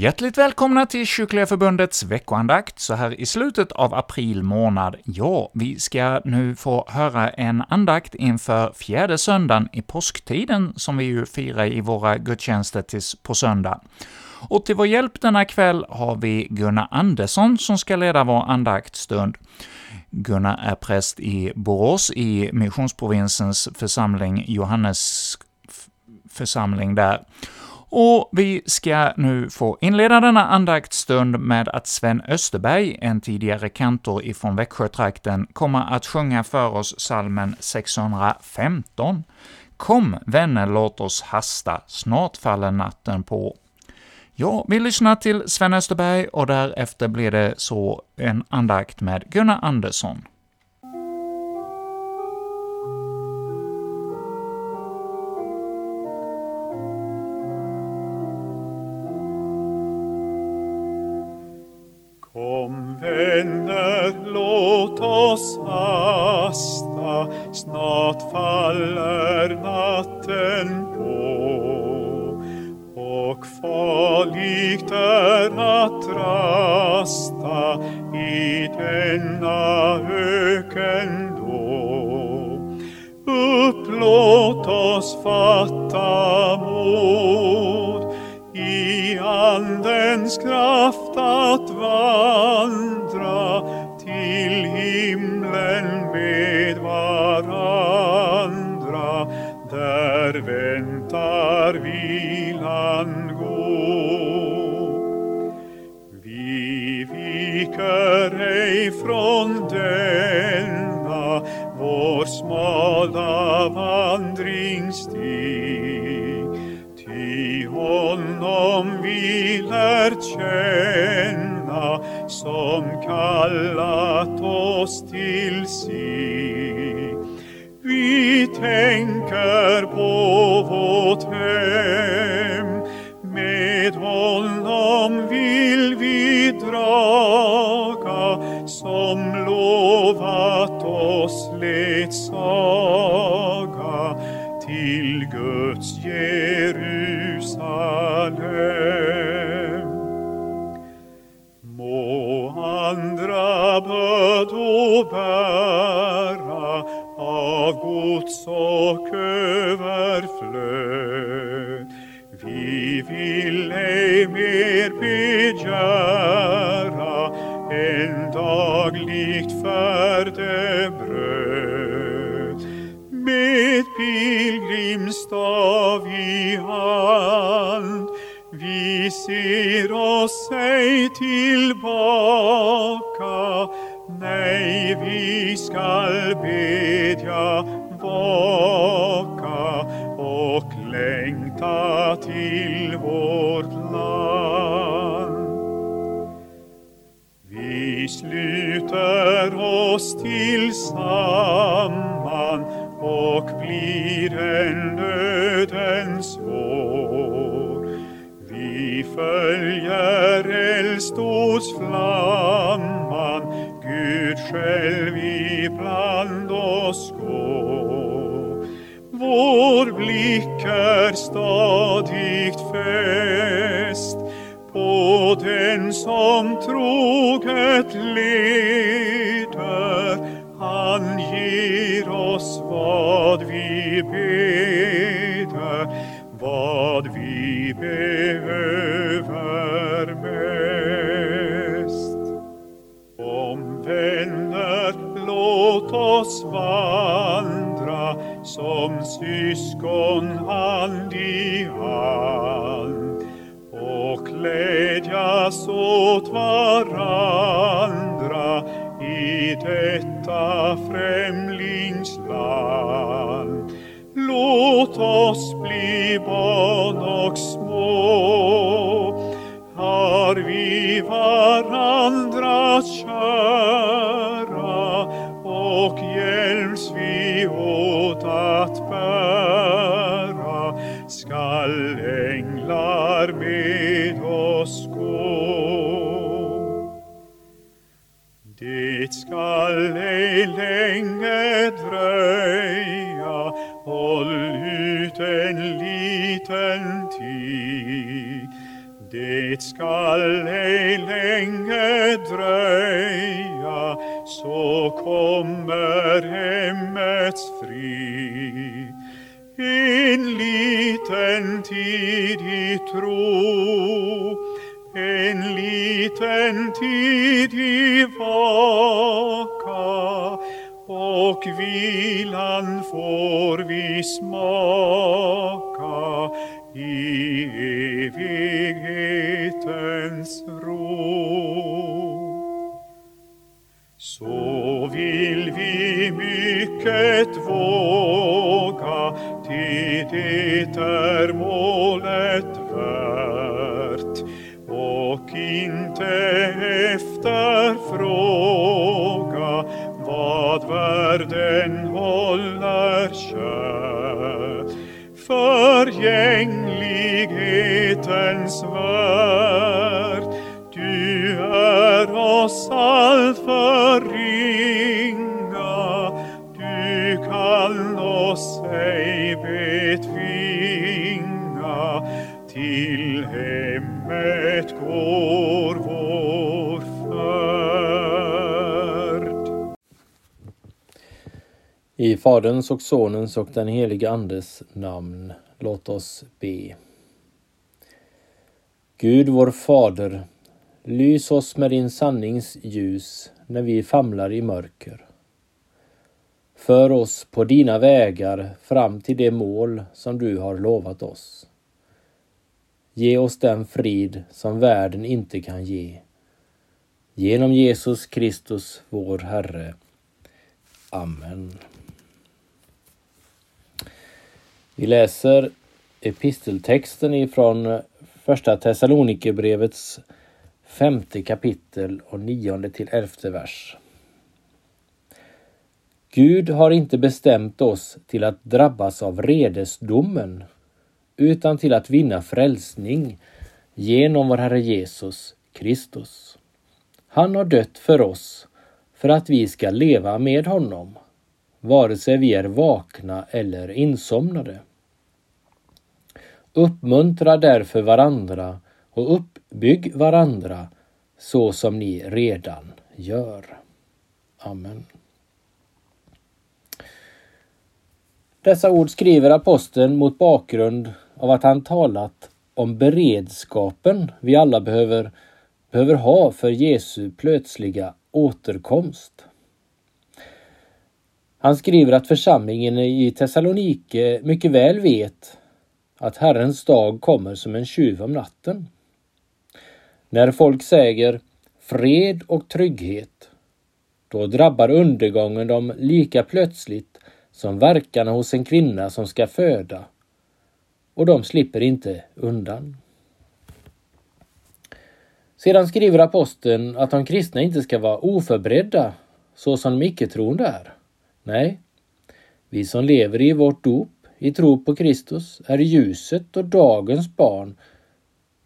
Hjärtligt välkomna till Kyrkliga Förbundets veckoandakt så här i slutet av april månad. Ja, vi ska nu få höra en andakt inför fjärde söndagen i påsktiden, som vi ju firar i våra gudstjänster tills på söndag. Och till vår hjälp denna kväll har vi Gunnar Andersson som ska leda vår andaktstund. Gunnar är präst i Borås i missionsprovinsens församling Johannes församling där. Och vi ska nu få inleda denna andaktsstund med att Sven Österberg, en tidigare kantor ifrån Växjötrakten, kommer att sjunga för oss salmen 615. Kom, vänner, låt oss hasta, snart faller natten på. Ja, vi lyssnar till Sven Österberg och därefter blir det så en andakt med Gunnar Andersson. Vänner, låt oss hasta, snart faller natten på. Och farligt är att rasta i denna öken då. Upplåt oss fatta mod i Andens kraft där vilan gå. Vi viker ej från denna vår smala vandringsstig. Ty honom vi lär känna som kallat oss till sig. Vi tänker på vårt hem, med honom vill vi draga som lovat oss ledsaga till Guds Jerusalem. Må andra bördor bära gods och överflöd. Vi vill ej mer begära än dagligt färdebröd. Med pilgrimsstav i hand vi ser oss ej tillbaka Nej, vi skall bedja samman och blir en nödens vår. Vi följer eldsdådsflamman, Gud själv ibland oss går. Vår blick är stadigt fäst på den som troget leder. Ger oss vad vi beder, vad vi behöver mest. Om vänner, låt oss vandra som syskon hand i hand och glädjas åt varandra i detta främlingsland. Låt oss bli barn och små, har vi varandra kära och hjälps vi åt att bära skall änglar med oss gå. Det skall ej länge dröja, så kommer hemmets frid. En liten tid i tro, en liten tid i vaka, och vilan får vi smaka i evighet evighetens ro. Så vill vi mycket våga, ty det är målet värt och inte efterfråga vad världen håller kärt evighetens värld, du är oss allt för ringa, du kan oss ej betvinga, till hemmet går vår färd. I Faderns och Sonens och den helige Andes namn. Låt oss be. Gud vår Fader, lys oss med din sannings ljus när vi famlar i mörker. För oss på dina vägar fram till det mål som du har lovat oss. Ge oss den frid som världen inte kan ge. Genom Jesus Kristus, vår Herre. Amen. Vi läser episteltexten ifrån första Thessalonikerbrevets femte kapitel och nionde till elfte vers. Gud har inte bestämt oss till att drabbas av redesdomen utan till att vinna frälsning genom vår Herre Jesus Kristus. Han har dött för oss för att vi ska leva med honom, vare sig vi är vakna eller insomnade. Uppmuntra därför varandra och uppbygg varandra så som ni redan gör. Amen. Dessa ord skriver aposteln mot bakgrund av att han talat om beredskapen vi alla behöver, behöver ha för Jesu plötsliga återkomst. Han skriver att församlingen i Thessalonike mycket väl vet att Herrens dag kommer som en tjuv om natten. När folk säger fred och trygghet, då drabbar undergången dem lika plötsligt som verkarna hos en kvinna som ska föda och de slipper inte undan. Sedan skriver aposteln att de kristna inte ska vara oförberedda så som de icke-troende är. Nej, vi som lever i vårt dop i tro på Kristus är ljuset och dagens barn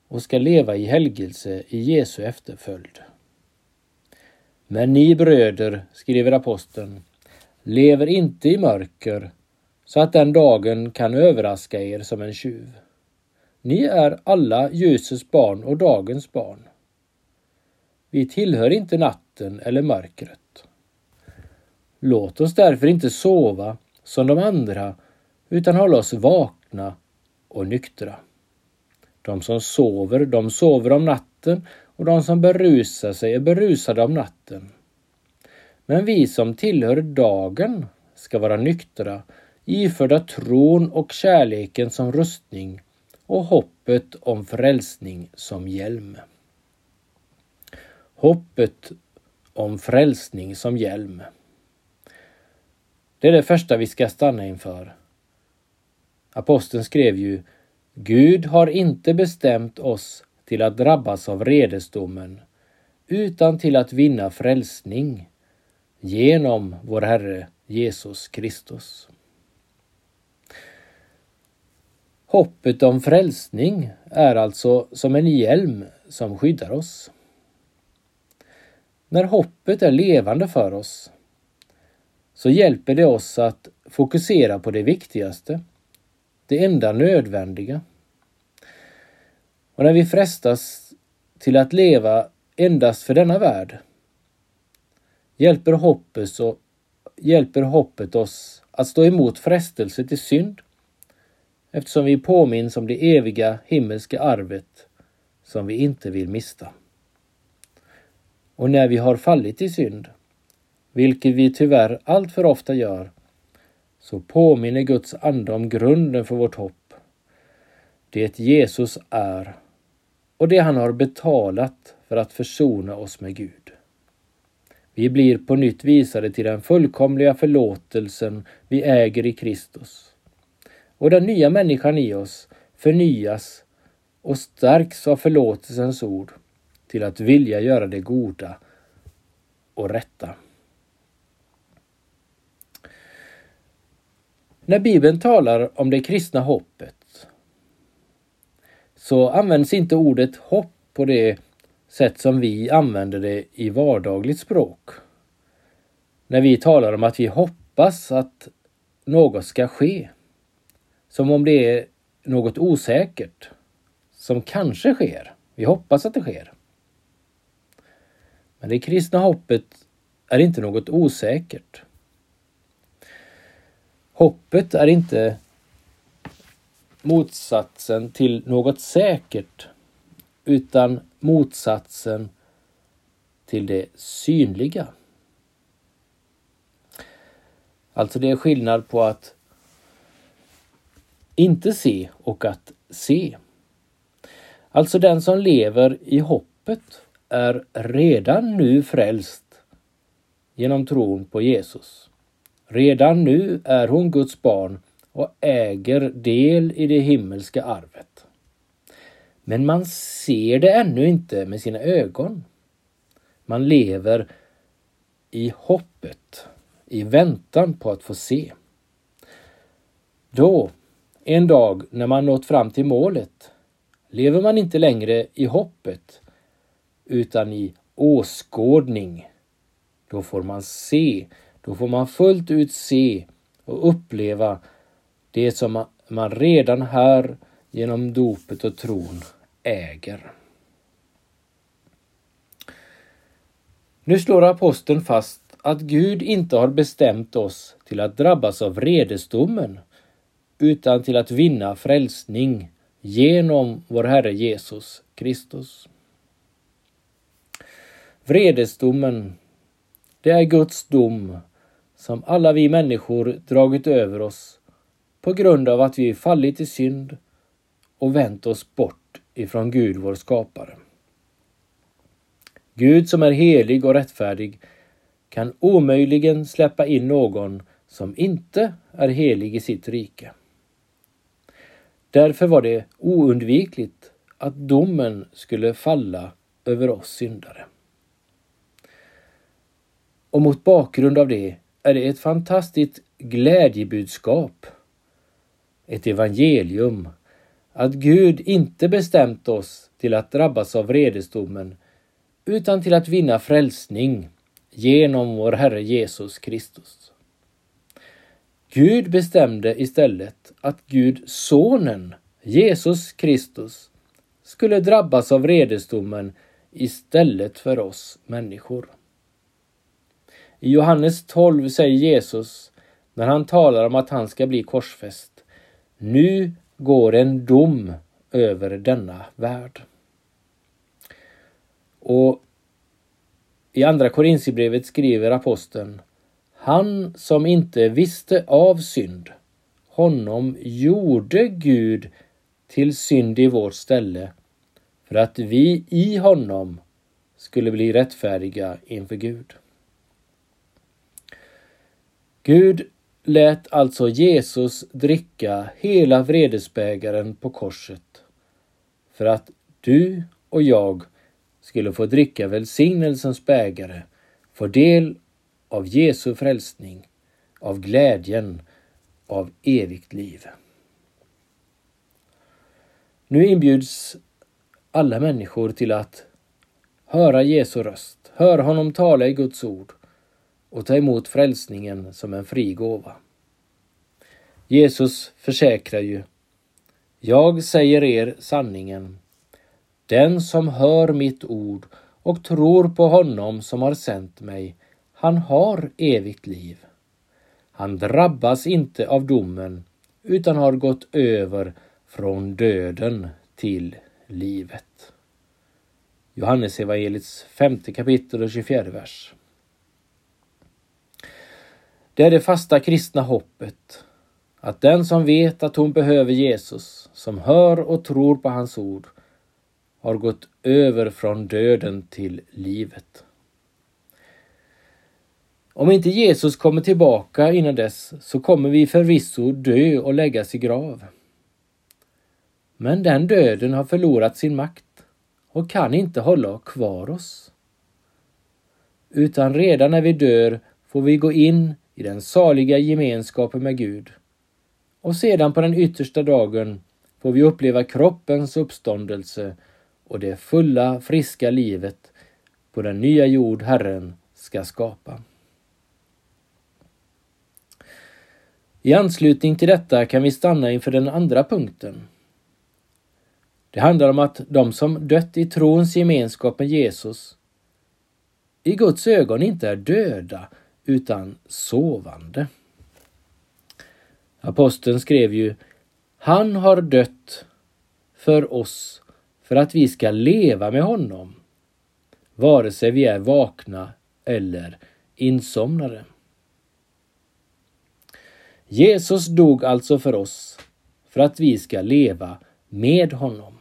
och ska leva i helgelse i Jesu efterföljd. Men ni bröder, skriver aposteln, lever inte i mörker så att den dagen kan överraska er som en tjuv. Ni är alla ljusets barn och dagens barn. Vi tillhör inte natten eller mörkret. Låt oss därför inte sova som de andra utan hålla oss vakna och nyktra. De som sover, de sover om natten och de som berusar sig är berusade om natten. Men vi som tillhör dagen ska vara nyktra, iförda tron och kärleken som rustning och hoppet om frälsning som hjälm. Hoppet om frälsning som hjälm. Det är det första vi ska stanna inför. Aposteln skrev ju Gud har inte bestämt oss till att drabbas av redesdomen utan till att vinna frälsning genom vår Herre Jesus Kristus. Hoppet om frälsning är alltså som en hjälm som skyddar oss. När hoppet är levande för oss så hjälper det oss att fokusera på det viktigaste, det enda nödvändiga. Och när vi frestas till att leva endast för denna värld hjälper hoppet, så, hjälper hoppet oss att stå emot frestelse till synd eftersom vi påminns om det eviga himmelska arvet som vi inte vill mista. Och när vi har fallit i synd, vilket vi tyvärr alltför ofta gör, så påminner Guds ande om grunden för vårt hopp. Det Jesus är och det han har betalat för att försona oss med Gud. Vi blir på nytt visade till den fullkomliga förlåtelsen vi äger i Kristus. Och den nya människan i oss förnyas och stärks av förlåtelsens ord till att vilja göra det goda och rätta. När Bibeln talar om det kristna hoppet så används inte ordet hopp på det sätt som vi använder det i vardagligt språk. När vi talar om att vi hoppas att något ska ske. Som om det är något osäkert. Som kanske sker. Vi hoppas att det sker. Men det kristna hoppet är inte något osäkert. Hoppet är inte motsatsen till något säkert utan motsatsen till det synliga. Alltså det är skillnad på att inte se och att se. Alltså den som lever i hoppet är redan nu frälst genom tron på Jesus. Redan nu är hon Guds barn och äger del i det himmelska arvet. Men man ser det ännu inte med sina ögon. Man lever i hoppet, i väntan på att få se. Då, en dag när man nått fram till målet, lever man inte längre i hoppet utan i åskådning. Då får man se, då får man fullt ut se och uppleva det som man redan här genom dopet och tron äger. Nu slår aposteln fast att Gud inte har bestämt oss till att drabbas av vredesdomen utan till att vinna frälsning genom vår Herre Jesus Kristus. Vredesdomen, det är Guds dom som alla vi människor dragit över oss på grund av att vi fallit i synd och vänt oss bort ifrån Gud vår skapare. Gud som är helig och rättfärdig kan omöjligen släppa in någon som inte är helig i sitt rike. Därför var det oundvikligt att domen skulle falla över oss syndare. Och mot bakgrund av det är det ett fantastiskt glädjebudskap, ett evangelium, att Gud inte bestämt oss till att drabbas av vredesdomen utan till att vinna frälsning genom vår Herre Jesus Kristus. Gud bestämde istället att Gud, Sonen, Jesus Kristus, skulle drabbas av vredesdomen istället för oss människor. I Johannes 12 säger Jesus, när han talar om att han ska bli korsfäst, Nu går en dom över denna värld. Och i Andra Korintierbrevet skriver aposteln Han som inte visste av synd, honom gjorde Gud till synd i vårt ställe för att vi i honom skulle bli rättfärdiga inför Gud. Gud lät alltså Jesus dricka hela vredesbägaren på korset för att du och jag skulle få dricka välsignelsens bägare, få del av Jesu frälsning, av glädjen, av evigt liv. Nu inbjuds alla människor till att höra Jesu röst, höra honom tala i Guds ord och ta emot frälsningen som en fri gåva. Jesus försäkrar ju Jag säger er sanningen. Den som hör mitt ord och tror på honom som har sänt mig, han har evigt liv. Han drabbas inte av domen utan har gått över från döden till livet. Johannes evangeliets femte kapitel och 24 vers. Det är det fasta kristna hoppet. Att den som vet att hon behöver Jesus, som hör och tror på hans ord, har gått över från döden till livet. Om inte Jesus kommer tillbaka innan dess så kommer vi förvisso dö och läggas i grav. Men den döden har förlorat sin makt och kan inte hålla kvar oss. Utan redan när vi dör får vi gå in i den saliga gemenskapen med Gud. Och sedan på den yttersta dagen får vi uppleva kroppens uppståndelse och det fulla, friska livet på den nya jord Herren ska skapa. I anslutning till detta kan vi stanna inför den andra punkten. Det handlar om att de som dött i trons gemenskap med Jesus i Guds ögon inte är döda utan sovande. Aposteln skrev ju Han har dött för oss för att vi ska leva med honom, vare sig vi är vakna eller insomnade. Jesus dog alltså för oss för att vi ska leva med honom.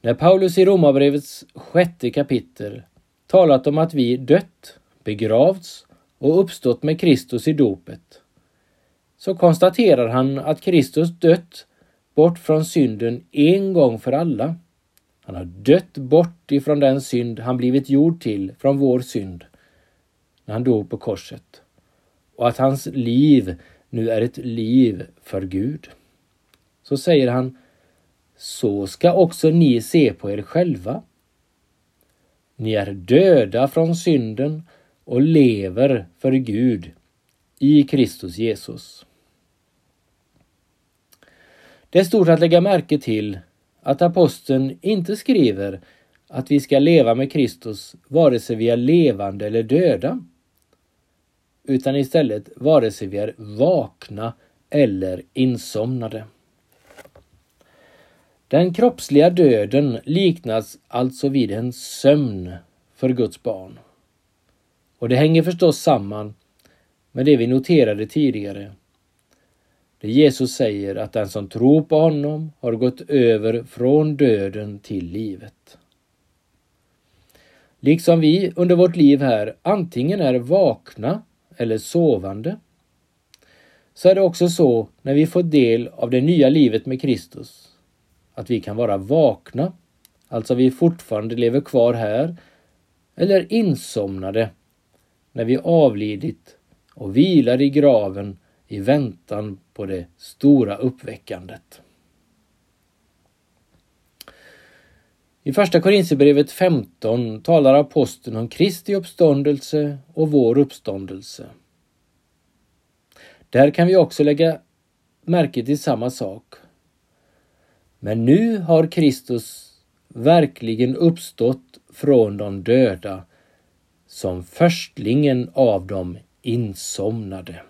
När Paulus i Romarbrevets sjätte kapitel talat om att vi dött, begravts och uppstått med Kristus i dopet, så konstaterar han att Kristus dött bort från synden en gång för alla. Han har dött bort ifrån den synd han blivit gjord till från vår synd när han dog på korset och att hans liv nu är ett liv för Gud. Så säger han, så ska också ni se på er själva. Ni är döda från synden och lever för Gud i Kristus Jesus. Det är stort att lägga märke till att aposteln inte skriver att vi ska leva med Kristus vare sig vi är levande eller döda utan istället vare sig vi är vakna eller insomnade. Den kroppsliga döden liknas alltså vid en sömn för Guds barn. Och det hänger förstås samman med det vi noterade tidigare. Det Jesus säger att den som tror på honom har gått över från döden till livet. Liksom vi under vårt liv här antingen är vakna eller sovande, så är det också så när vi får del av det nya livet med Kristus, att vi kan vara vakna, alltså vi fortfarande lever kvar här, eller insomnade när vi avlidit och vilar i graven i väntan på det stora uppväckandet. I Första Korinthierbrevet 15 talar aposteln om Kristi uppståndelse och vår uppståndelse. Där kan vi också lägga märke till samma sak. Men nu har Kristus verkligen uppstått från de döda som förstlingen av de insomnade.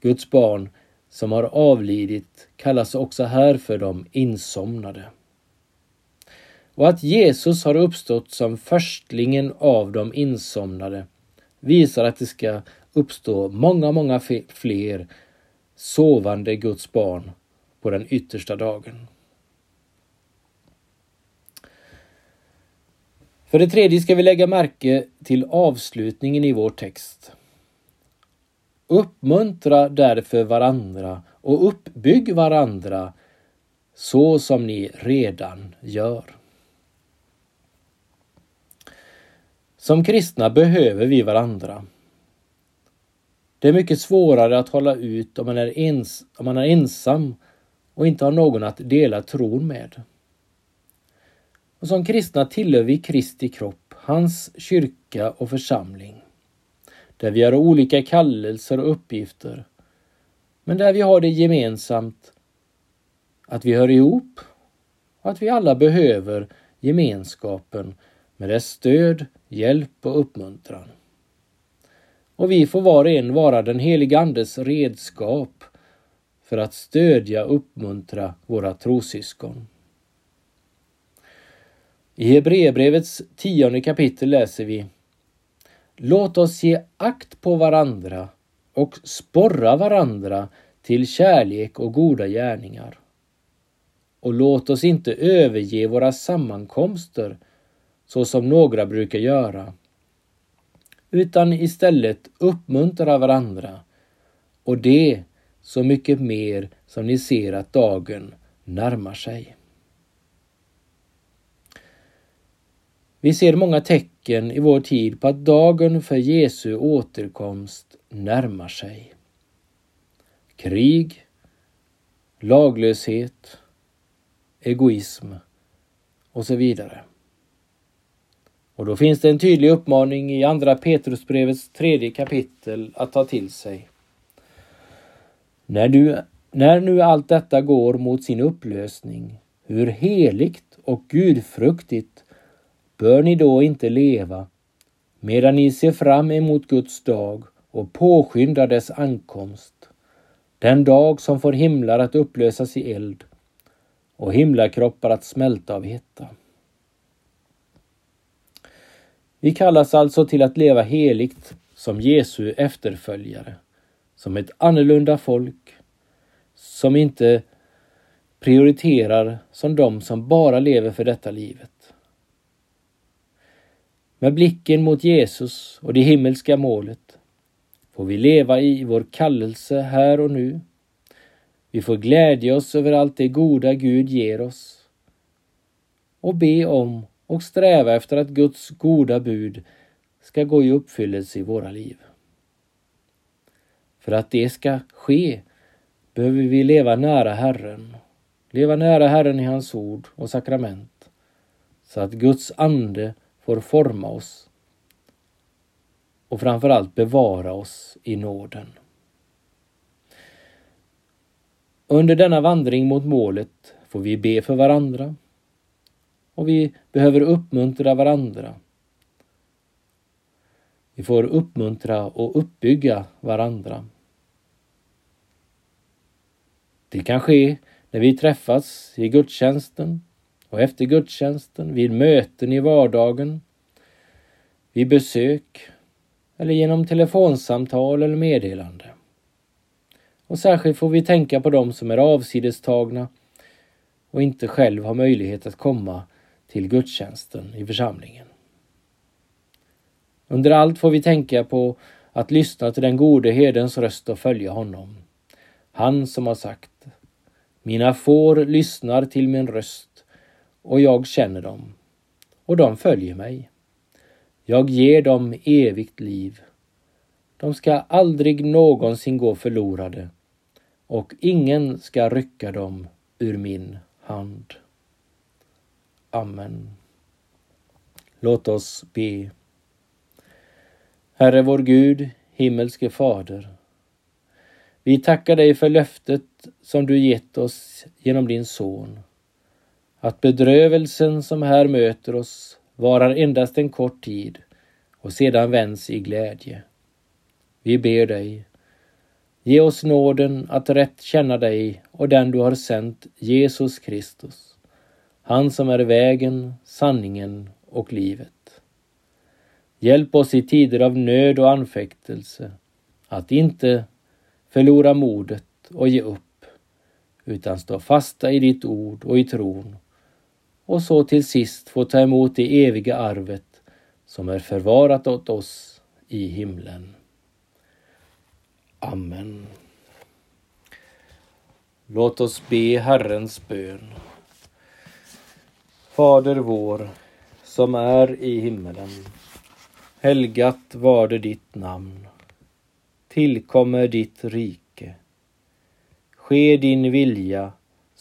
Guds barn som har avlidit kallas också här för de insomnade och att Jesus har uppstått som förstlingen av de insomnade visar att det ska uppstå många, många fler sovande Guds barn på den yttersta dagen. För det tredje ska vi lägga märke till avslutningen i vår text. Uppmuntra därför varandra och uppbygg varandra så som ni redan gör. Som kristna behöver vi varandra. Det är mycket svårare att hålla ut om man är, ens, om man är ensam och inte har någon att dela tron med. Och som kristna tillhör vi Kristi kropp, hans kyrka och församling. Där vi har olika kallelser och uppgifter. Men där vi har det gemensamt att vi hör ihop och att vi alla behöver gemenskapen med dess stöd, hjälp och uppmuntran. Och vi får var och en vara den helige Andes redskap för att stödja och uppmuntra våra trossyskon. I Hebreerbrevets tionde kapitel läser vi Låt oss ge akt på varandra och sporra varandra till kärlek och goda gärningar. Och låt oss inte överge våra sammankomster så som några brukar göra, utan istället uppmuntra varandra och det så mycket mer som ni ser att dagen närmar sig. Vi ser många tecken i vår tid på att dagen för Jesu återkomst närmar sig. Krig, laglöshet, egoism och så vidare. Och då finns det en tydlig uppmaning i Andra Petrusbrevets tredje kapitel att ta till sig. När, du, när nu allt detta går mot sin upplösning, hur heligt och gudfruktigt bör ni då inte leva medan ni ser fram emot Guds dag och påskyndar dess ankomst, den dag som får himlar att upplösas i eld och himlakroppar att smälta av hetta. Vi kallas alltså till att leva heligt som Jesu efterföljare, som ett annorlunda folk, som inte prioriterar som de som bara lever för detta livet. Med blicken mot Jesus och det himmelska målet får vi leva i vår kallelse här och nu. Vi får glädja oss över allt det goda Gud ger oss och be om och sträva efter att Guds goda bud ska gå i uppfyllelse i våra liv. För att det ska ske behöver vi leva nära Herren, leva nära Herren i hans ord och sakrament, så att Guds ande får forma oss och framförallt bevara oss i nåden. Under denna vandring mot målet får vi be för varandra och vi behöver uppmuntra varandra. Vi får uppmuntra och uppbygga varandra. Det kan ske när vi träffas i gudstjänsten och efter gudstjänsten, vid möten i vardagen, vid besök eller genom telefonsamtal eller meddelande. Och särskilt får vi tänka på dem som är avsidestagna och inte själv har möjlighet att komma till gudstjänsten i församlingen. Under allt får vi tänka på att lyssna till den gode herdens röst och följa honom. Han som har sagt Mina får lyssnar till min röst och jag känner dem och de följer mig. Jag ger dem evigt liv. De ska aldrig någonsin gå förlorade och ingen ska rycka dem ur min hand. Amen. Låt oss be. Herre vår Gud, himmelske Fader. Vi tackar dig för löftet som du gett oss genom din son. Att bedrövelsen som här möter oss varar endast en kort tid och sedan vänds i glädje. Vi ber dig, ge oss nåden att rätt känna dig och den du har sänt, Jesus Kristus han som är vägen, sanningen och livet. Hjälp oss i tider av nöd och anfäktelse att inte förlora modet och ge upp, utan stå fasta i ditt ord och i tron och så till sist få ta emot det eviga arvet som är förvarat åt oss i himlen. Amen. Låt oss be Herrens bön. Fader vår, som är i himmelen. Helgat var det ditt namn. Tillkommer ditt rike. Ske din vilja,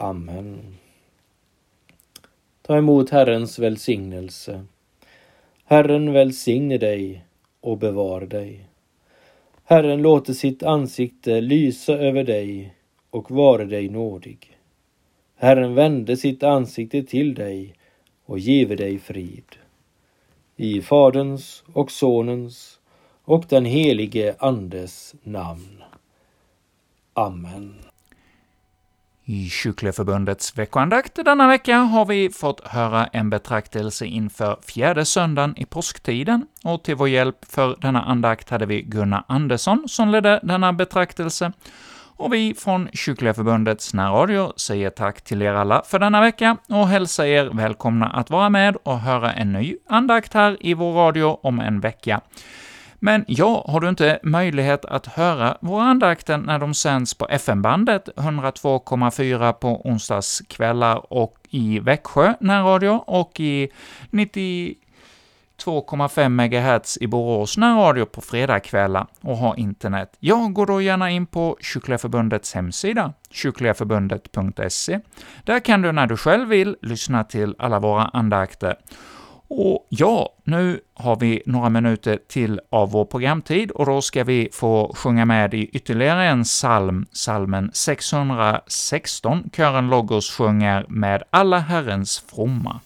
Amen. Ta emot Herrens välsignelse. Herren välsigne dig och bevar dig. Herren låter sitt ansikte lysa över dig och vare dig nådig. Herren vände sitt ansikte till dig och give dig frid. I Faderns och Sonens och den helige Andes namn. Amen. I Kyckleförbundets veckoandakt denna vecka har vi fått höra en betraktelse inför fjärde söndagen i påsktiden, och till vår hjälp för denna andakt hade vi Gunnar Andersson som ledde denna betraktelse. Och vi från Kycklingeförbundets närradio säger tack till er alla för denna vecka och hälsar er välkomna att vara med och höra en ny andakt här i vår radio om en vecka. Men ja, har du inte möjlighet att höra våra andakter när de sänds på FM-bandet 102,4 på onsdagskvällar och i Växjö närradio och i 92,5 MHz i Borås närradio på fredagskvällar och har internet, ja, gå då gärna in på Kycklingeförbundets hemsida, kyrkligaförbundet.se. Där kan du när du själv vill lyssna till alla våra andakter. Och ja, nu har vi några minuter till av vår programtid och då ska vi få sjunga med i ytterligare en psalm, psalmen 616. Kören Logos sjunger ”Med alla Herrens fromma”.